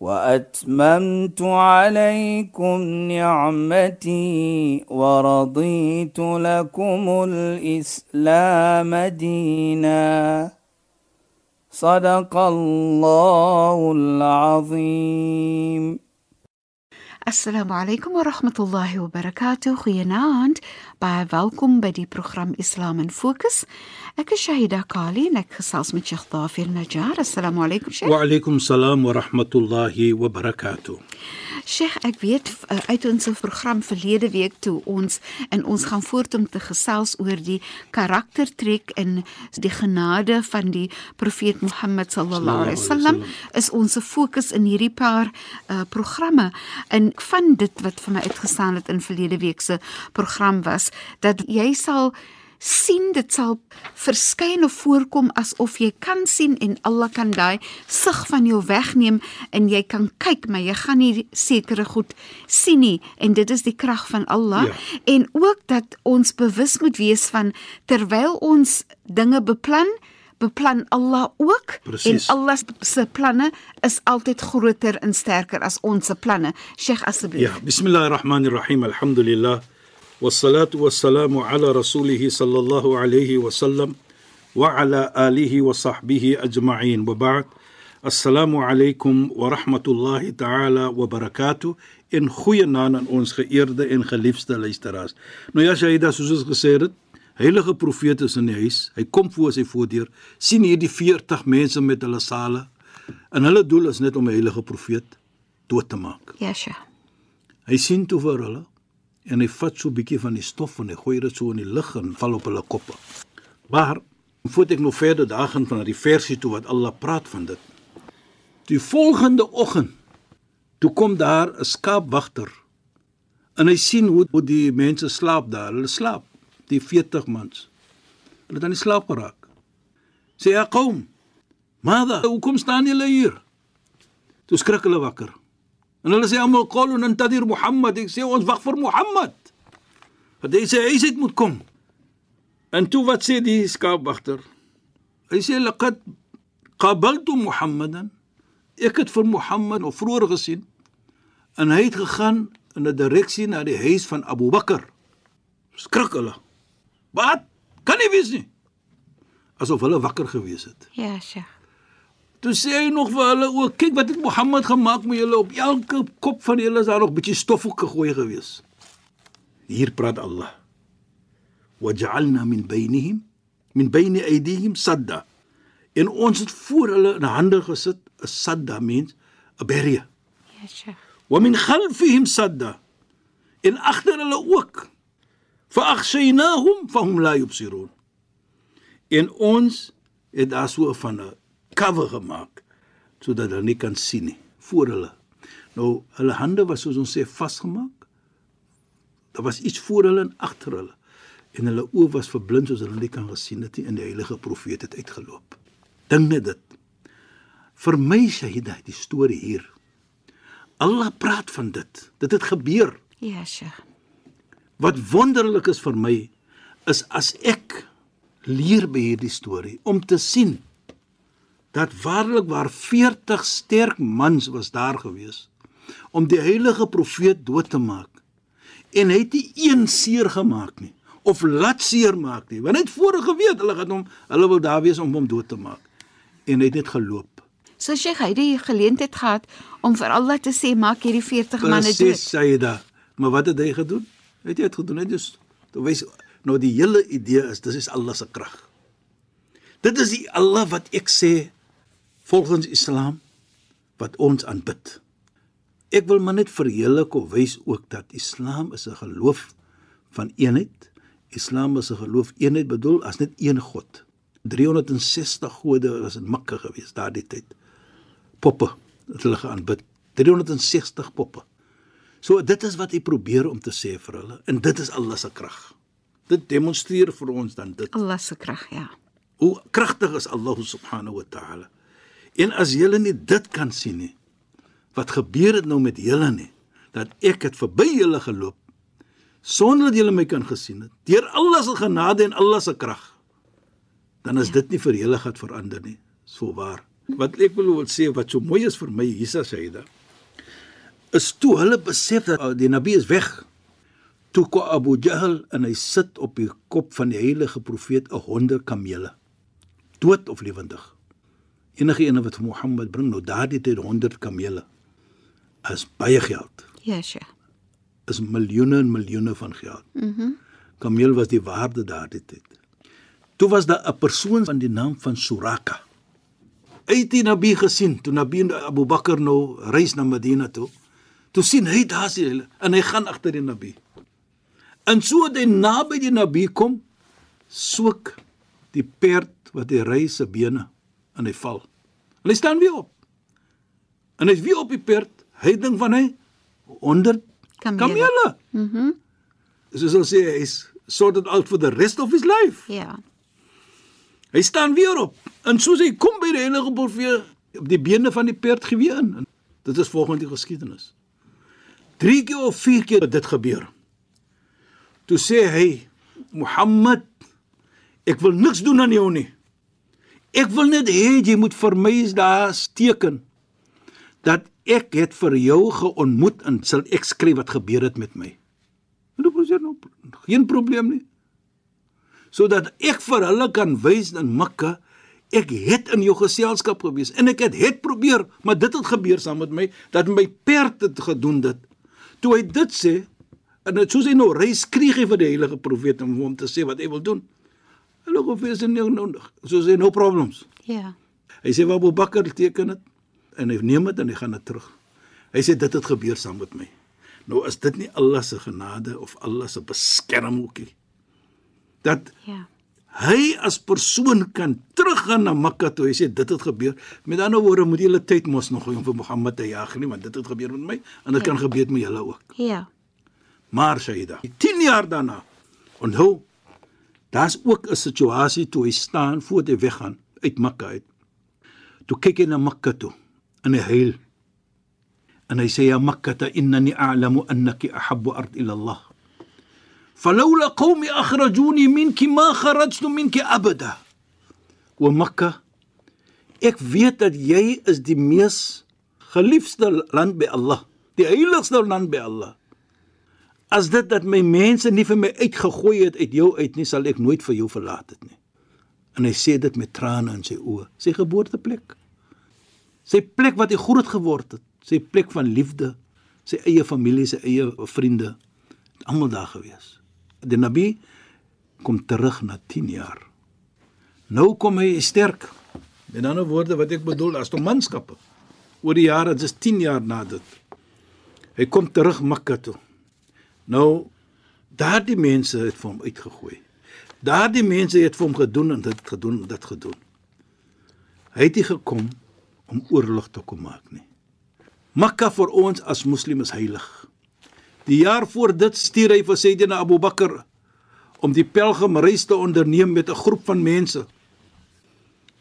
وأتممت عليكم نعمتي ورضيت لكم الإسلام دينا. صدق الله العظيم. السلام عليكم ورحمة الله وبركاته. خيانات باي فالكم بدي بروخرام إسلام فوكس Ek is Shahida Kali en ek gesels met Sheikh Dafir Najjar. Assalamu alaykum Sheikh. Wa alaykum salaam wa rahmatullahi wa barakatuh. Sheikh, ek weet uit ons program verlede week toe ons en ons gaan voort om te gesels oor die karaktertrek en die genade van die profeet Mohammed sallallahu alaihi wasallam is ons fokus in hierdie paar uh, programme en van dit wat vir my uitgestaan het in verlede week se program was dat jy sal sien dit sal verskyn of voorkom asof jy kan sien en Allah kan daai sig van jou wegneem en jy kan kyk maar jy gaan nie sekere goed sien nie en dit is die krag van Allah ja. en ook dat ons bewus moet wees van terwyl ons dinge beplan beplan Allah ook Precies. en Allah se planne is altyd groter en sterker as ons se planne. Sheikh asseblief. Ja, bismillahirrahmanirrahim. Alhamdulillah. Wassalatu wassalamu sallallahu alayhi wa sallam wa ala alihi wa sahbihi ajma'in. Wa ba'd. Assalamu alaykum wa rahmatullahi ta'ala wa barakatuh. In goeie naam aan ons geëerde en geliefde luisteraars. Nou ja, Shaida, soos ons gesê het, heilige profeet is in die huis. Hy kom voor sy voordeur. sien hierdie 40 mense met hulle sale. En hulle doel is net om 'n heilige profeet dood te maak. Ja, Sheikh. Hy sien toe vir hulle en hy vat so 'n bietjie van die stof en hy gooi dit so in die lug en val op hulle koppe. Maar voordat ek nog verder daar gaan van die versie toe wat Allah praat van dit. Die volgende oggend toe kom daar 'n skaapwagter en hy sien hoe, hoe die mense slaap daar. Hulle slaap, die 40 mans. Hulle het aan die slaap geraak. Sê ja, kom. Maar hoekom staan julle hier? Toe skrik hulle wakker. En hulle sê almal qulun antadir Muhammad. Ek sê ons wag vir Muhammad. Want hy sê hy sê moet kom. En toe wat sê die skaapwagter? Hy sê laqad qabaltu Muhammadan. Ek het vir Muhammad of vroeër gesien en hy het gegaan in 'n direksie na die huis van Abu Bakar. Skrik hulle. Wat? Kan nie wees nie. Asof hulle wakker gewees het. Ja, Sheikh. Toe sê hy nog vir hulle ook, kyk wat het Mohammed gemaak met julle op elke kop van julle is daar nog bietjie stof ook gegooi gewees. Hier praat Allah. Waj'alna min bainihim min baini aydihim sadda. En ons het voor hulle in hande gesit 'n sadda mens 'n barrier. Ja, Sheikh. Wa min khalfihim sadda. En agter hulle ook. Fa'akhshaynahum fahum la yubsirun. En ons het daar so van 'n cover gemaak sodat hulle nie kan sien nie voor hulle. Nou hulle hande was soos ons sê vasgemaak. Daar was iets voor hulle en agter hulle en hulle oë was verblind soos hulle nie kan gesien het nie en die heilige profeet het uitgeloop. Dink net dit. Vir my Shahida die storie hier. Allah praat van dit. Dit het gebeur. Ja, Sheikh. Wat wonderlik is vir my is as ek leer by hierdie storie om te sien dat waarlik waar 40 sterk mans was daar gewees om die heilige profeet dood te maak. En hy het nie een seer gemaak nie of laat seer maak nie want hy het voorheen geweet hulle gaan hom hulle wil daar wees om hom dood te maak. En hy het net geloop. So Sheikh, hy het die geleentheid gehad om vir Allah te sê maak hierdie 40 manne Presies, dood. sê hy da maar wat het hy gedoen? Het hy het gedoen hy dus toe wys nou die hele idee is dis is Allah se krag. Dit is die Allah wat ek sê volgens Islam wat ons aanbid. Ek wil maar net verheerlik of wys ook dat Islam is 'n geloof van eenheid. Islam is 'n geloof eenheid bedoel as net een God. 360 gode was in Mekka gewees daardie tyd. Poppe het hulle geaanbid. 360 poppe. So dit is wat hy probeer om te sê vir hulle en dit is Allah se krag. Dit demonstreer vir ons dan dit. Allah se krag, ja. Hoe kragtig is Allah subhanahu wa ta'ala. En as julle nie dit kan sien nie, wat gebeur het nou met julle nie, dat ek het verby julle geloop sonder dat julle my kan gesien het, deur Allah se genade en Allah se krag, dan is ja. dit nie vir julle gaan verander nie. So waar. Wat ek wil wil sê wat so mooi is vir my Isa Saida, is toe hulle besef dat uh, die Nabi is weg toe kom Abu Jahl en hy sit op die kop van die heilige profeet 'n 100 kamele dood of lewendig enige ene wat Mohammed bring nou daardie tyd 100 kamele is baie geld. Ja sja. Is miljoene en miljoene van geld. Mhm. Mm kameel was die waarde daardie tyd. Toe was daar 'n persoon van die naam van Suraka. Uit die Nabi gesien toe Nabi Abu Bakr nou reis na Medina toe. Toe sien hy daar sien en hy gaan agter die Nabi. En so hy naby die Nabi kom, soek die perd wat hy ry se bene en hy val. En hy staan weer op. En hy's weer op die perd. Hy dink van hy 100 kamele. Mhm. Mm Soos hulle sê hy's sorted out for the rest of his life. Ja. Hy staan weer op. En soos hy kom by die heilige profeet op die bene van die perd geweë in. Dit is volgens die geskiedenis. 3 keer of 4 keer het dit gebeur. Toe sê hy: "Mohammed, ek wil niks doen aan jou nie. Ek wil net hê jy moet vir my daar teken dat ek het vir jou geontmoet en sal ek skryf wat gebeur het met my." En nou presies nou geen probleem nie. Sodat ek vir hulle kan wys in Mekka ek het in jou geselskap gewees en ek het het probeer, maar dit het gebeur saam met my dat my perd het gedoen dit. Toe hy dit sê, En dit soos hy nou ry skreeg hy vir die heilige profeet om hom te sê wat hy wil doen. Hulle gefees en nou nodig. Soos hy no problems. Ja. Hy sê Abu Bakr teken dit en hy neem dit en hy gaan dit terug. Hy sê dit het gebeur saam met my. Nou is dit nie Allah se genade of Allah se beskermingkie. Dat Ja. Hy as persoon kan teruggaan na Mekka toe. Hy sê dit het gebeur. Met ander woorde moet jy hulle tyd mos nog om vir Mohammed te jag nie, want dit het gebeur met my en dit ja. kan gebeur met julle ook. Ja. Maar Shaida, 10 jaar daarna, onthou, daar's ook 'n situasie toe hy staan voor hy weggaan uit Mekka uit. Toe kyk hy na Mekka toe en hy huil. En hy sê ja Mekka, innani a'lamu annaki ahabbu ard ila Allah. فلولا قومي اخرجوني منك ما خرجت منك ابدا ومكه ek weet dat jy is die mees geliefde land by Allah die heiligste land by Allah As dit dat my mense nie vir my uitgegooi het uit jou uit nie, sal ek nooit vir jou verlaat het nie. En hy sê dit met trane in sy oë. Sy geboorteplek. Sy plek wat hy groot geword het, sy plek van liefde, sy eie familie, sy eie vriende, almal daar gewees. Die Nabi kom terug na 10 jaar. Nou kom hy sterk. Met ander woorde wat ek bedoel as toe manskappe oor die jare, dit is 10 jaar na dit. Hy kom terug Mekka toe. Nou daardie mense het vir hom uitgegooi. Daardie mense het vir hom gedoen en dit gedoen en dit gedoen. Hy het nie gekom om oorlog te kom maak nie. Mekka vir ons as moslems is heilig. Die jaar voor dit stuur hy vir Sayyidina Abu Bakr om die pelgrimreis te onderneem met 'n groep van mense.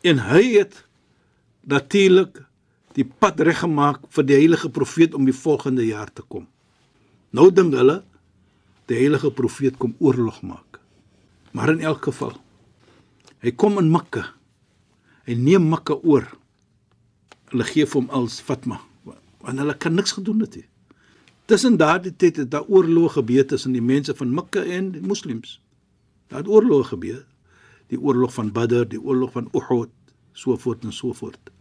En hy het natuurlik die pad reggemaak vir die heilige profeet om die volgende jaar te kom. Nou dink hulle die heilige profeet kom oorlog maak. Maar in elk geval hy kom in Mekka. Hy neem Mekka oor. Hulle gee vir hom als Fatma want hulle kan niks gedoen het nie. Tussen daardie tyd het daar oorlog gebeur tussen die mense van Mekka en die moslems. Daar het oorlog gebeur. Die oorlog van Badr, die oorlog van Uhud, so voort en so voort.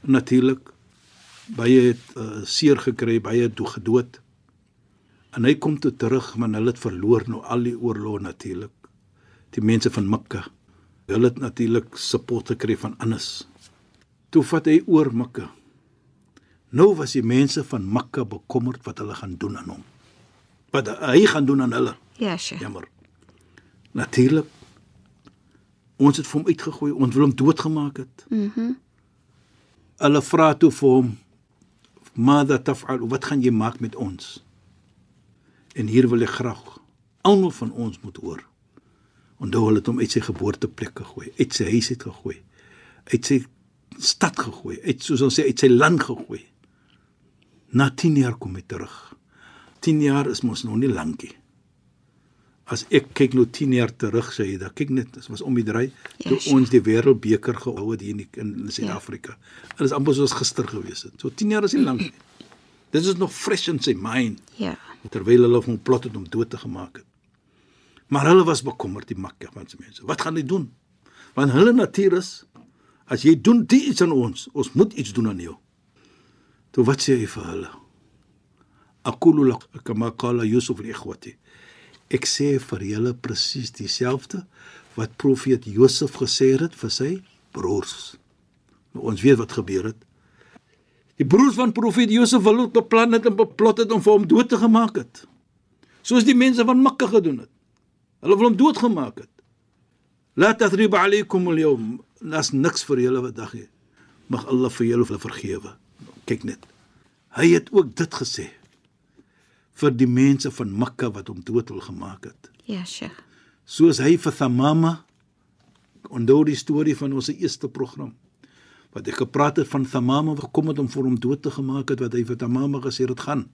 Natuurlik baie het uh, seer gekry, baie het gedood. En hy kom toe terug, maar hulle het verloor nou al die oorloë natuurlik. Die mense van Mekka, hulle het natuurlik support gekry van anders. Toe vat hy oor Mekka. Nou was die mense van Mekka bekommerd wat hulle gaan doen aan hom. Wat hy gaan doen aan hulle. Ja, sye. Jammer. Natuurlik. Ons het vir hom uitgegooi, ons wil hom doodgemaak het. Mhm. Mm hulle vra toe vir hom: "Mada taf'al? Wat gaan jy maak met ons?" En hier wil ek graag almal van ons moet hoor. Onthou hulle het hom uit sy geboorteplek gegooi, uit sy huis uit gegooi, uit sy stad gegooi, uit soos ons sê uit sy land gegooi. Na 10 jaar kom hy terug. 10 jaar is mos nog nie lankie. As ek kyk nou 10 jaar terug sê jy, dan kyk net, dit was om die draai Ja, toe sure. ons die wêreldbeker gehou het hier in in Suid-Afrika. Dit is amper soos gister gewees het. So 10 jaar is nie lank nie. Dit is nog fresh in sy mind Ja. terwyl hulle hom plot het om dood te gemaak het. Maar hulle was bekommerd die Makka van se mense. Wat gaan hulle doen? Want hulle natuur is as jy doen iets aan ons, ons moet iets doen aan jou. Toe wat sê hy vir hulle? Aqulu lak kama qala Yusuf li ikhwati. Ek sê vir julle presies dieselfde wat profeet Josef gesê het vir sy broers. Nou ons weet wat gebeur het. Die broers van profeet Josef wil ook beplan het en beplot het om vir hom dood te gemaak het. Soos die mense van Mekka gedoen het. Hulle wil hom doodgemaak het. La tadrib alaykum al-yawm. Nas niks vir julle wat dag hier. Mag Allah vir julle vergewe. Kyk net. Hy het ook dit gesê vir die mense van Mekka wat hom dood wil gemaak het. Ja, Sheikh. Soos hy vir Thamama onthou die storie van ons eerste program wat ek gepraat het van Thamama wat kom het om vir hom dood te gemaak het wat hy vir Thamama gesê het gaan.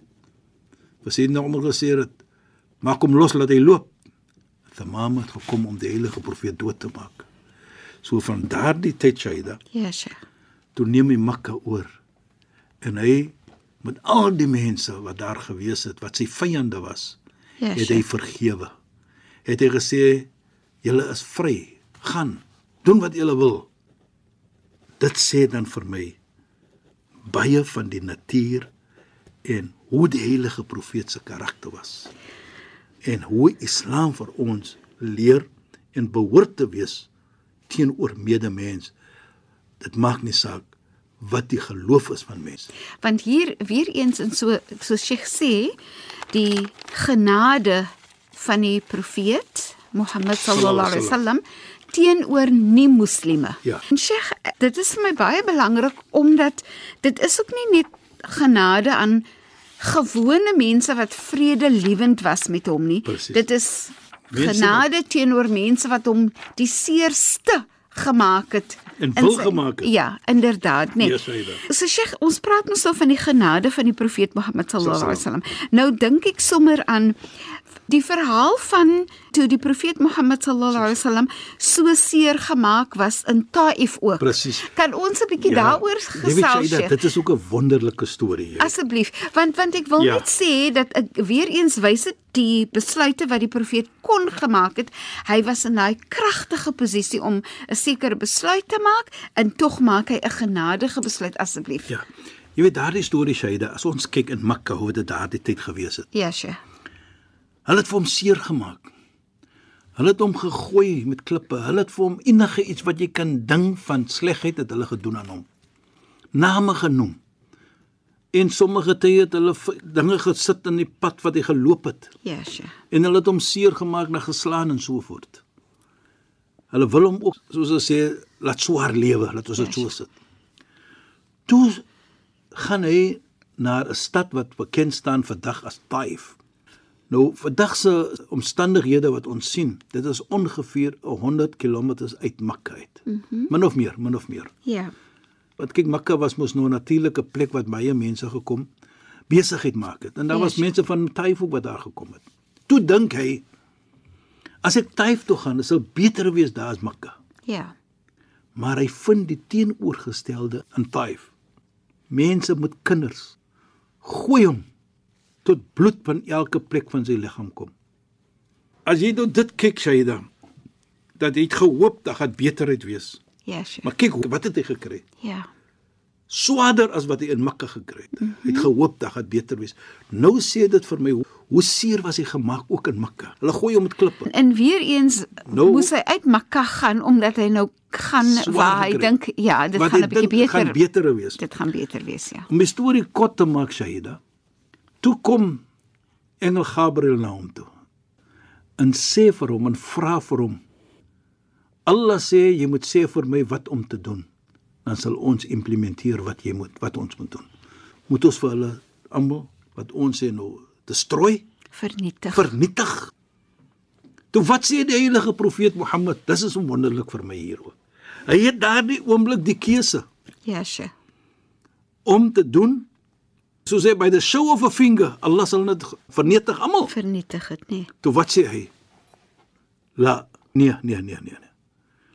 Versien nou hom gesê het maak hom los laat hy loop. Thamama het gekom om die heilige profeet dood te maak. So van daardie tyd Shaida Ja, Sheikh. toe neem hy Makka oor en hy met al die mense wat daar gewees het wat sy vyande was Ja, het hy vergewe. Het hy gesê julle is vry. Gaan, doen wat julle wil. Dit sê dan vir my baie van die natuur en hoe die heilige profeet se karakter was. En hoe Islam vir ons leer en behoort te wees teenoor medemens. Dit maak nie saak wat die geloof is van mense. Want hier weer eens in so so Sheikh sê, die genade van die profeet Mohammed sallallahu alaihi wasallam teenoor nie moslime. Ja. En Sheikh, dit is vir my baie belangrik omdat dit is ook nie net genade aan gewone mense wat vredelewend was met hom nie. Presies. Dit is Mense genade teenoor mense wat hom die seerste gemaak het En wil gemaak het. Ja, inderdaad, nee. Dit. So Sheikh, ons praat mos nou van die genade van die profeet Mohammed sallallahu alaihi wasallam. Nou dink ek sommer aan die verhaal van toe die profeet Mohammed sallallahu alaihi wasallam so seer gemaak was in Taif ook. Presies. Kan ons 'n bietjie daaroor jy weet, gesels, Shaida, Sheikh? Dit is ook 'n wonderlike storie. Asseblief, want want ek wil Ja. net sê dat ek weer eens wys dit die besluite wat die profeet kon gemaak het. Hy was in daai kragtige posisie om 'n sekere besluit te maak en tog maak hy 'n genadige besluit asseblief. Ja. Jy weet daardie storie Shaida, as ons kyk in Makka hoe dit daardie tyd gewees het. Ja, Sheikh. Hulle het vir hom seer gemaak. Hulle het hom gegooi met klippe. Hulle het vir hom enige iets wat jy kan ding van slegheid het hulle gedoen aan hom. Name genoem. En sommige tye het hulle dinge gesit in die pad wat hy geloop het Ja, Sheikh. en hulle het hom seer gemaak, na geslaan en so voort. Hulle wil hom ook soos hulle sê laat swaar lewe, laat ons dit so sit. Toe gaan hy na 'n stad wat bekend staan vandag as Taif. Nou vandag se omstandighede wat ons sien, dit is ongeveer 100 km uit Makka uit. Mm -hmm. Min of meer, min of meer. Ja. Want kyk Makka was mos nou 'n natuurlike plek wat baie mense gekom besigheid maak het. En daar was Yes. mense van Taif ook wat daar gekom het. Toe dink hy as ek Taif toe gaan, sal beter wees daar as Makka. Ja. Maar hy vind die teenoorgestelde in Taif. Mense met kinders gooi hom tot bloed van elke plek van sy liggaam kom. As jy nou dit kyk Shaida, dat hy het gehoop dat gaan beterheid wees. Ja, Sheikh. Maar kyk wat het hy gekry? Ja. swaarder as wat hy in Makka gekry het. Mm -hmm. Hy het gehoop dat dit beter wees. Nou sê dit vir my hoe, hoe seer was hy gemaak ook in Makka. Hulle gooi hom met klippe. En weer eens Nou- moes hy uit Makka gaan omdat hy nou gaan waar hy dink ja, dit Wat gaan 'n bietjie beter. gaan beter wees. Dit gaan beter wees, ja. Om die storie kort te maak, Shahida. Toe kom engel Gabriël na hom toe. En sê vir hom en vra vir hom. Allah sê jy moet sê vir my wat om te doen. Dan sal ons implementeer wat jy moet wat ons moet doen. Moet ons vir hulle almal wat ons sê nou destrooi? vernietig. vernietig. Toe wat sê die heilige profeet Mohammed? Dis is wonderlik vir my hier ook. Hy het daardie oomblik die keuse Ja, sye. om te doen soos hy by the show of a finger, Allah sal dit vernietig almal. Vernietig dit, nee. Toe wat sê hy? La, nee, nee, nee, nee. nee.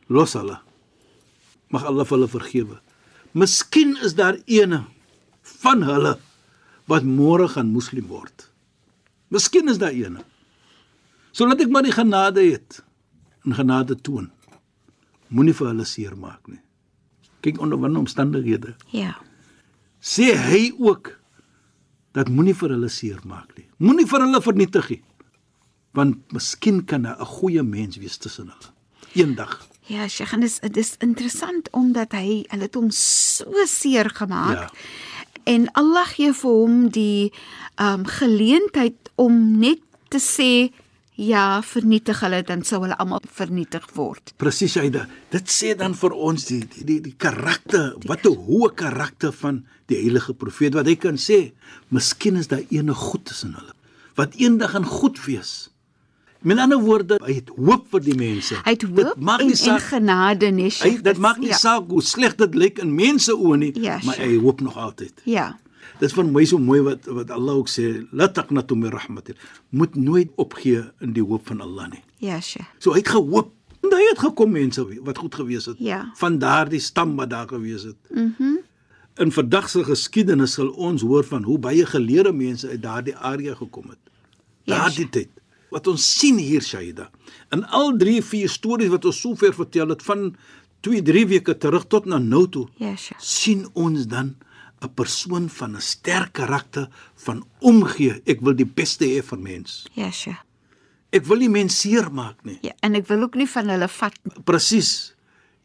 Los hulle. Mag Allah vir hulle vergewe. Miskien is daar ene van hulle wat môre gaan moslim word. Miskien is daar ene. So laat ek maar die genade het en genade toon. Moenie vir hulle seermaak nie. Kyk onder watter omstandighede. Ja. Sê hy ook dat moenie vir hulle seermaak nie. Moenie vir hulle vernietig nie. Want miskien kan 'n goeie mens wees tussen hulle. Eendag. Ja, Sheikh, en dis dis interessant omdat hy hulle het hom so seer gemaak. Ja. En Allah gee vir hom die ehm um, geleentheid om net te sê ja, vernietig hulle dan sou hulle almal vernietig word. Presies Aida. Dit sê dan vir ons die die die, die karakter, wat 'n hoë karakter van die heilige profeet wat hy kan sê, miskien is daar ene goed tussen hulle wat eendag gaan goed wees. Met ander woorde, hy het hoop vir die mense. Hy het hoop maak en, nie en saak genade nee, hy dit maak nie ja. saak hoe sleg dit lyk in mense oë nie, Ja, maar hy hoop nog altyd. Ja. Dit is vir my so mooi wat wat Allah ook sê, la taqnatu min rahmatil. Moet nooit opgee in die hoop van Allah nie. Ja, Sheikh. So hy het gehoop. En hy het gekom mense wat goed gewees het. Ja. Van daardie stam wat daar gewees het. Mhm. Mm In vandag se geskiedenis sal ons hoor van hoe baie geleerde mense uit daardie area gekom het. Ja, Daardie tyd. Wat ons sien hier Shaida. In al drie vier stories wat ons sover vertel het van 2 3 weke terug tot na nou toe, Ja, Sheikh. sien ons dan 'n persoon van 'n sterk karakter van omgee. Ek wil die beste hê vir mens. Ja, Sheikh. Ek wil nie mens seermaak nie. Ja, en ek wil ook nie van hulle vat nie. Presies.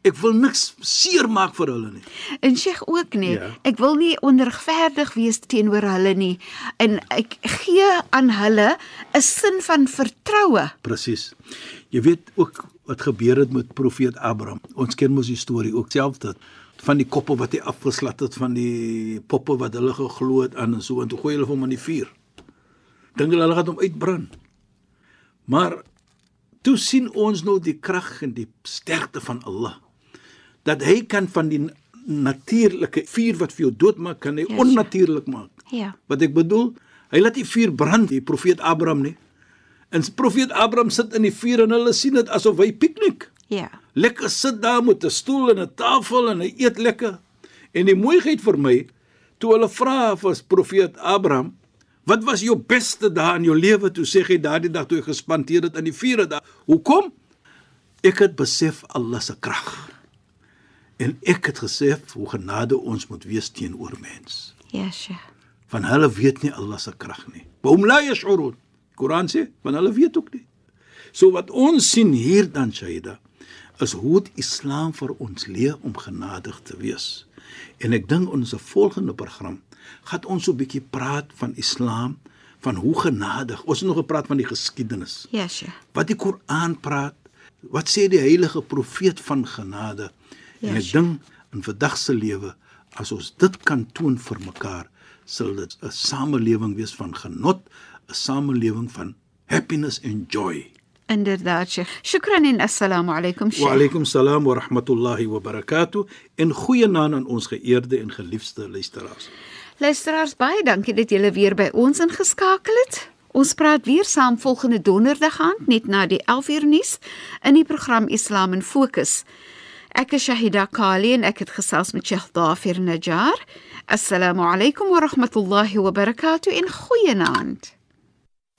Ek wil niks seermaak vir hulle nie. En Sheikh ook nie. Ja. Ek wil nie onregverdig wees teenoor hulle nie. En ek gee aan hulle 'n sin van vertroue. Presies. Jy weet ook wat gebeur het met profeet Abraham. Ons ken mos die storie ook self dat van die koppe wat hy afgeslat het van die poppe wat hulle geglo het aan en so en toe gooi hulle hom in die vuur. Dink hulle hulle gaan hom uitbrand. Maar toe sien ons nou die krag en die sterkte van Allah. Dat hy kan van die natuurlike vuur wat vir jou doodmaak kan hy Ja, onnatuurlik maak. Ja. Wat ek bedoel, hy laat die vuur brand, die profeet Abraham nie. En profeet Abraham sit in die vuur en hulle sien dit asof hy piknik. Ja. Lekker sit daar met 'n stoel en 'n tafel en hy eet lekker. En die mooiheid vir my, toe hulle vra vir profeet Abraham, "Wat was jou beste dae in jou lewe?" Toe sê hy daardie dag toe hy gespandeer het in die vuur daar. Hoekom? Ek het besef Allah se krag. En ek het gesef hoe genade ons moet wees teenoor mens Ja, Sheikh. van hulle weet nie Allah se krag nie. Waum la yash'urun. Koran sê, van hulle weet ook nie. So wat ons sien hier dan Shaida is hoe die Islam vir ons leer om genadig te wees. En ek dink ons volgende program gaan ons so 'n bietjie praat van Islam, van hoe genadig. Ons het nog gepraat van die geskiedenis. Ja, Sheikh. Wat die Koran praat, wat sê die heilige profeet van genade. Ja, en ek dink in vandag se lewe as ons dit kan toon vir mekaar, sal dit 'n samelewing wees van genot, 'n samelewing van happiness and joy. Inderdaad, Sheikh. Shukran en assalamu alaykum, Wa Sheikh. alaykum salaam wa rahmatullahi wa barakatuh en goeie naam aan ons geëerde en geliefde luisteraars. Luisteraars, baie dankie dat julle weer by ons ingeskakel het. Ons praat weer saam volgende donderdag aand net na die 11uur nuus in die program Islam in Fokus. Ek is Shahida Kali en ek het gesels met Sheikh Dafir Najjar. Assalamu alaykum wa rahmatullahi wa barakatuh en goeienaand.